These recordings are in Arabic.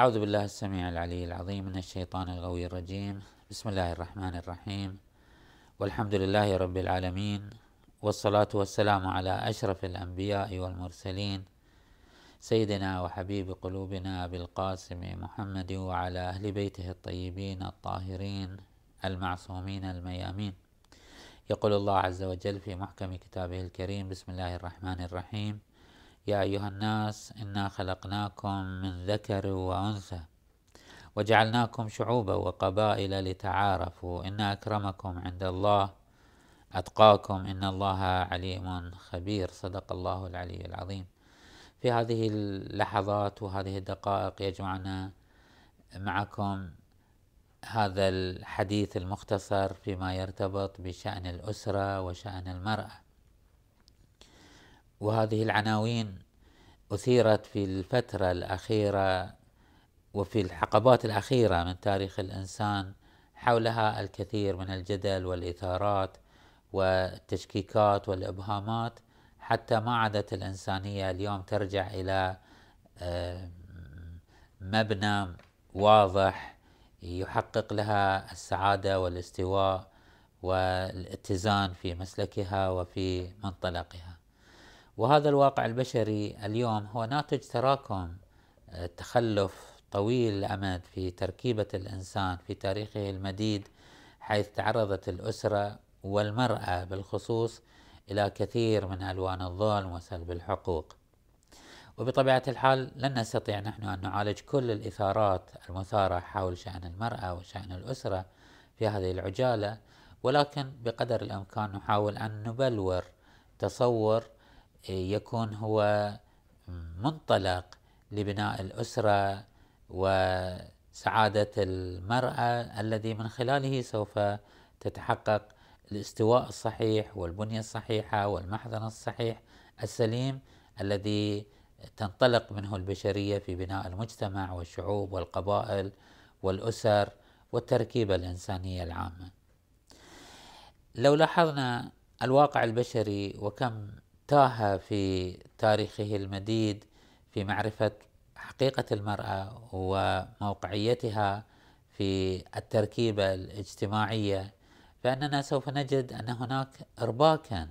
أعوذ بالله السميع العلي العظيم من الشيطان الغوي الرجيم. بسم الله الرحمن الرحيم. والحمد لله رب العالمين والصلاة والسلام على أشرف الأنبياء والمرسلين سيدنا وحبيب قلوبنا بالقاسم محمد وعلى أهل بيته الطيبين الطاهرين المعصومين الميامين. يقول الله عز وجل في محكم كتابه الكريم بسم الله الرحمن الرحيم. يا أيها الناس إنا خلقناكم من ذكر وأنثى وجعلناكم شعوبا وقبائل لتعارفوا. إن أكرمكم عند الله أتقاكم إن الله عليم خبير. صدق الله العلي العظيم. في هذه اللحظات وهذه الدقائق يجمعنا معكم هذا الحديث المختصر فيما يرتبط بشأن الأسرة وشأن المرأة. وهذه العناوين أثيرت في الفترة الأخيرة وفي الحقبات الأخيرة من تاريخ الإنسان حولها الكثير من الجدل والإثارات والتشكيكات والإبهامات حتى ما عادت الإنسانية اليوم ترجع إلى مبنى واضح يحقق لها السعادة والاستواء والاتزان في مسلكها وفي منطلقها. وهذا الواقع البشري اليوم هو ناتج تراكم آه، تخلف طويل الأمد في تركيبة الإنسان في تاريخه المديد حيث تعرضت الأسرة والمرأة بالخصوص إلى كثير من ألوان الظلم وسلب الحقوق. وبطبيعة الحال لن نستطيع نحن أن نعالج كل الإثارات المثارة حول شأن المرأة وشأن الأسرة في هذه العجالة ولكن بقدر الإمكان نحاول أن نبلور تصور يكون هو منطلق لبناء الأسرة وسعادة المرأة الذي من خلاله سوف تتحقق الاستواء الصحيح والبنية الصحيحة والمحضن الصحيح السليم الذي تنطلق منه البشرية في بناء المجتمع والشعوب والقبائل والأسر والتركيبة الإنسانية العامة. لو لاحظنا الواقع البشري وكم تاه في تاريخه المديد في معرفة حقيقة المرأة وموقعيتها في التركيبة الاجتماعية فإننا سوف نجد أن هناك إرباكا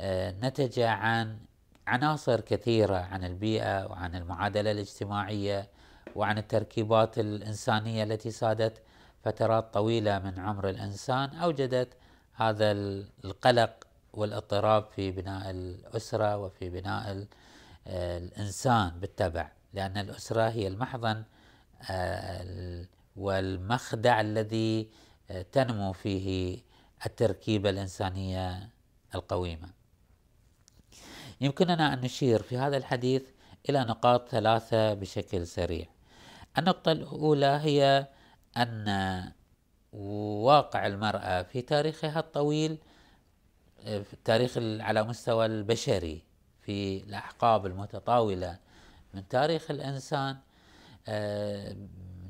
آه، نتج عن عناصر كثيرة عن البيئة وعن المعادلة الاجتماعية وعن التركيبات الإنسانية التي سادت فترات طويلة من عمر الإنسان أوجدت هذا القلق والاضطراب في بناء الأسرة وفي بناء الإنسان بالتبع لأن الأسرة هي المحضن آه، والمخدع الذي آه، تنمو فيه التركيبة الإنسانية القويمة. يمكننا أن نشير في هذا الحديث إلى نقاط ثلاثة بشكل سريع. النقطة الأولى هي أن واقع المرأة في تاريخها الطويل في التاريخ على مستوى البشري في الأحقاب المتطاولة. من تاريخ الإنسان آه،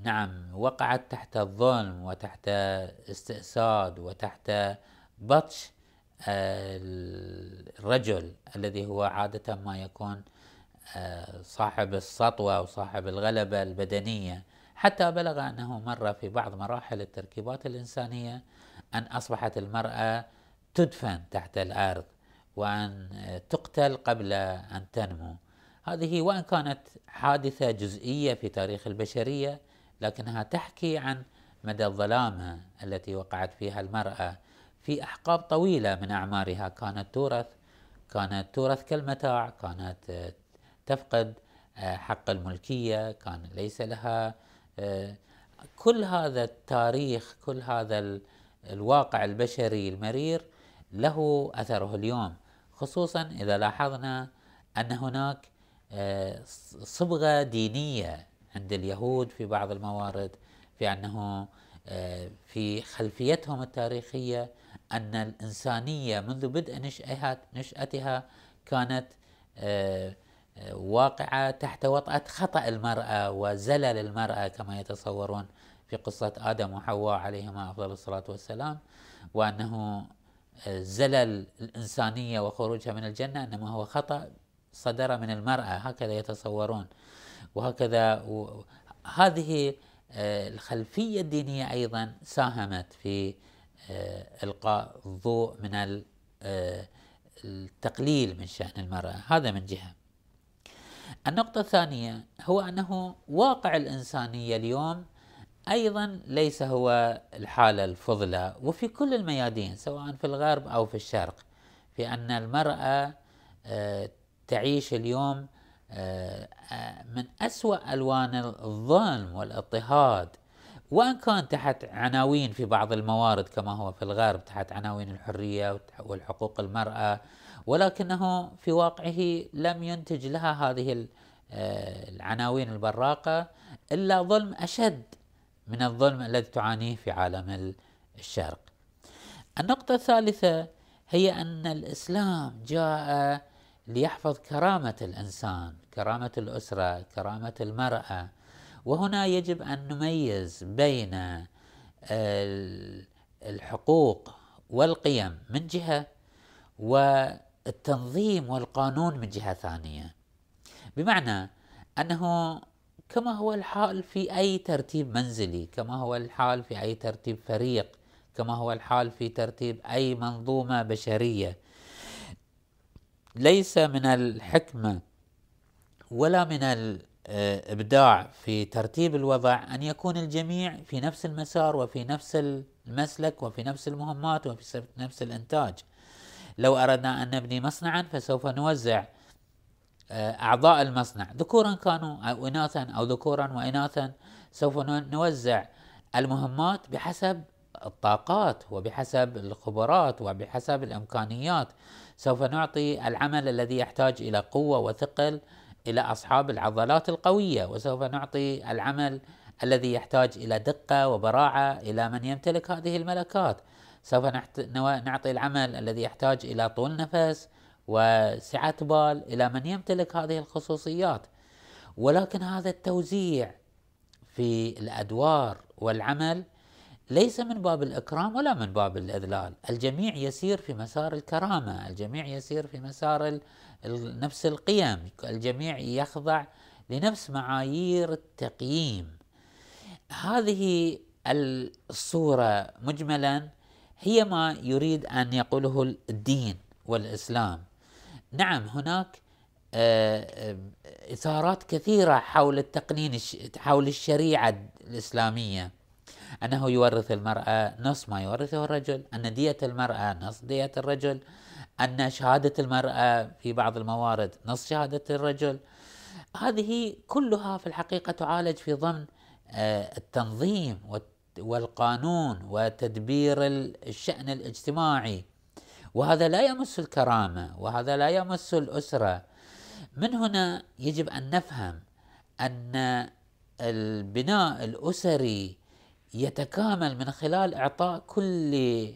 نعم وقعت تحت الظلم وتحت استئساد وتحت بطش آه، الرجل الذي هو عادة ما يكون آه، صاحب السطوة وصاحب الغلبة البدنية. حتى بلغ أنه مر في بعض مراحل التركيبات الإنسانية أن أصبحت المرأة تدفن تحت الأرض وأن تقتل قبل أن تنمو. هذه وإن كانت حادثة جزئية في تاريخ البشرية لكنها تحكي عن مدى الظلامة التي وقعت فيها المرأة. في أحقاب طويلة من أعمارها كانت تورث كانت تورث كالمتاع كانت تفقد حق الملكية كان ليس لها كل هذا التاريخ كل هذا الواقع البشري المرير له أثره اليوم خصوصا إذا لاحظنا أن هناك آه، صبغة دينية عند اليهود في بعض الموارد في أنه آه، في خلفيتهم التاريخية أن الإنسانية منذ بدء نشأتها كانت آه، واقعة تحت وطأة خطأ المرأة وزلل المرأة كما يتصورون في قصة آدم وحواء عليهما أفضل الصلاة والسلام وأنه زلل الإنسانية وخروجها من الجنة إنما هو خطأ صدر من المرأة. هكذا يتصورون. وهكذا هذه الخلفية الدينية أيضا ساهمت في إلقاء الضوء من التقليل من شأن المرأة. هذا من جهة. النقطة الثانية هو أنه واقع الإنسانية اليوم أيضا ليس هو الحالة الفضلى وفي كل الميادين سواء في الغرب أو في الشرق في أن المرأة آه، تعيش اليوم آه، من أسوأ ألوان الظلم والاضطهاد. وإن كان تحت عناوين في بعض الموارد كما هو في الغرب تحت عناوين الحرية والحقوق المرأة ولكنه في واقعه لم ينتج لها هذه آه، العناوين البراقة إلا ظلم أشد. من الظلم الذي تعانيه في عالم الشرق. النقطة الثالثة هي أن الإسلام جاء ليحفظ كرامة الإنسان، كرامة الأسرة، كرامة المرأة وهنا يجب أن نميز بين الحقوق والقيم من جهة والتنظيم والقانون من جهة ثانية بمعنى أنه كما هو الحال في أي ترتيب منزلي كما هو الحال في أي ترتيب فريق كما هو الحال في ترتيب أي منظومة بشرية ليس من الحكمة ولا من ابداع في ترتيب الوضع أن يكون الجميع في نفس المسار وفي نفس المسلك وفي نفس المهمات وفي نفس الإنتاج. لو أردنا أن نبني مصنعا فسوف نوزع آه، أعضاء المصنع. ذكورا كانوا أو اناثا أو ذكورا واناثا سوف نوزع المهمات بحسب الطاقات وبحسب الخبرات وبحسب الإمكانيات. سوف نعطي العمل الذي يحتاج إلى قوة وثقل إلى أصحاب العضلات القوية وسوف نعطي العمل الذي يحتاج إلى دقة وبراعة إلى من يمتلك هذه الملكات. سوف نعطي العمل الذي يحتاج إلى طول نفس وسعة بال إلى من يمتلك هذه الخصوصيات. ولكن هذا التوزيع في الأدوار والعمل ليس من باب الإكرام ولا من باب الإذلال، الجميع يسير في مسار الكرامة، الجميع يسير في مسار نفس القيم. الجميع يخضع لنفس معايير التقييم. هذه الصورة مجملا هي ما يريد أن يقوله الدين والإسلام. نعم هناك آه، آه، إثارات كثيرة حول التقنين حول الشريعة الإسلامية. أنه يورث المرأة نصف ما يورثه الرجل أن دية المرأة نصف دية الرجل أن شهادة المرأة في بعض الموارد نص شهادة الرجل. هذه كلها في الحقيقة تعالج في ضمن آه، التنظيم والقانون وتدبير الشأن الاجتماعي. وهذا لا يمس الكرامة وهذا لا يمس الأسرة. من هنا يجب أن نفهم أن البناء الأسري يتكامل من خلال إعطاء كل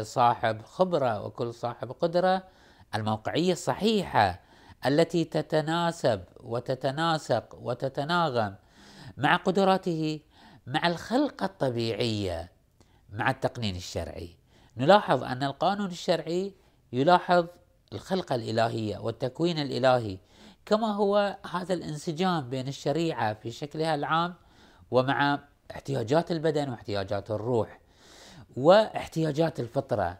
صاحب خبرة وكل صاحب قدرة الموقعية الصحيحة التي تتناسب وتتناسق وتتناغم مع قدراته مع الخلقه الطبيعية مع التقنين الشرعي. نلاحظ أن القانون الشرعي يلاحظ الخلقه الإلهية والتكوين الإلهي كما هو هذا الانسجام بين الشريعة في شكلها العام ومع احتياجات البدن واحتياجات الروح واحتياجات الفطرة.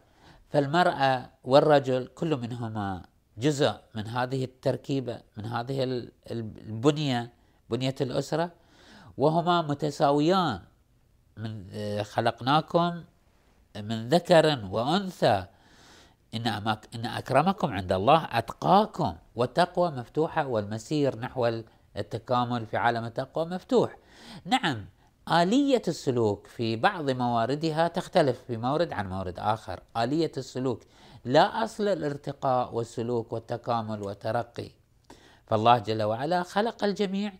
فالمرأة والرجل كل منهما جزء من هذه التركيبة من هذه البنية بنية الأسرة وهما متساويان. من خلقناكم من ذكر وأنثى. إن إن أكرمكم عند الله أتقاكم والتقوى مفتوحة والمسير نحو التكامل في عالم التقوى مفتوح. نعم آلية السلوك في بعض مواردها تختلف في مورد عن مورد آخر. آلية السلوك لا أصل الارتقاء والسلوك والتكامل والترقي. فالله جل وعلا خلق الجميع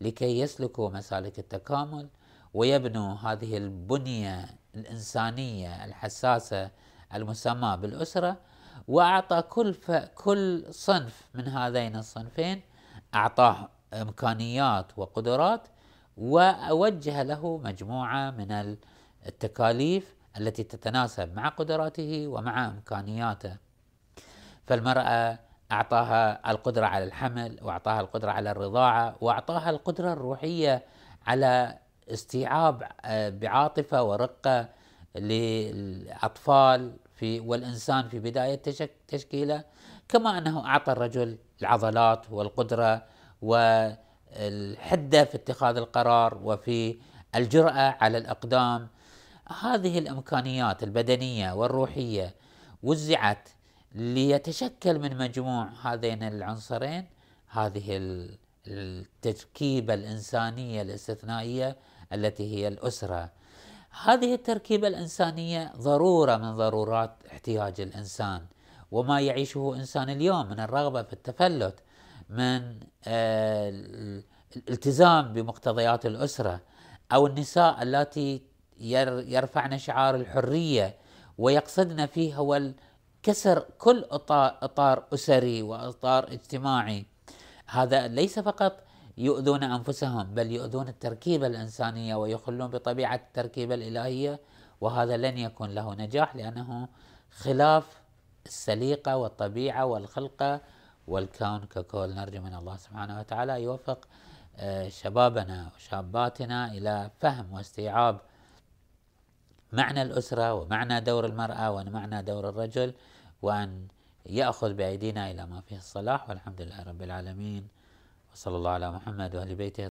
لكي يسلكوا مسالك التكامل ويبنوا هذه البنية. الإنسانية الحساسة المسمى بالأسرة وأعطى كل ف... كل صنف من هذين الصنفين أعطاه إمكانيات وقدرات وأوجه له مجموعة من التكاليف التي تتناسب مع قدراته ومع إمكانياته. فالمرأة أعطاها القدرة على الحمل وأعطاها القدرة على الرضاعة وأعطاها القدرة الروحية على استيعاب آه، بعاطفة ورقة للأطفال في والإنسان في بداية تشكيله كما أنه أعطى الرجل العضلات والقدرة والحدة في اتخاذ القرار وفي الجرأة على الأقدام. هذه الإمكانيات البدنية والروحية وزعت ليتشكل من مجموع هذين العنصرين هذه التركيبه الإنسانية الاستثنائية التي هي الأسرة. هذه التركيبة الإنسانية ضرورة من ضرورات احتياج الإنسان وما يعيشه إنسان اليوم من الرغبة في التفلت من آه، الالتزام بمقتضيات الأسرة أو النساء اللاتي يرفعن شعار الحرية ويقصدن فيه هو كسر كل أطار أسري وأطار اجتماعي. هذا ليس فقط يؤذون أنفسهم بل يؤذون التركيبة الإنسانية ويخلون بطبيعة التركيبة الإلهية وهذا لن يكون له نجاح لأنه خلاف السليقة والطبيعة والخلقة والكون ككل. نرجو من الله سبحانه وتعالى يوفق آه، شبابنا وشاباتنا إلى فهم واستيعاب معنى الأسرة ومعنى دور المرأة ومعنى دور الرجل وأن يأخذ بأيدينا إلى ما فيه الصلاح. والحمد لله رب العالمين. وصلى الله على محمد وآل بيته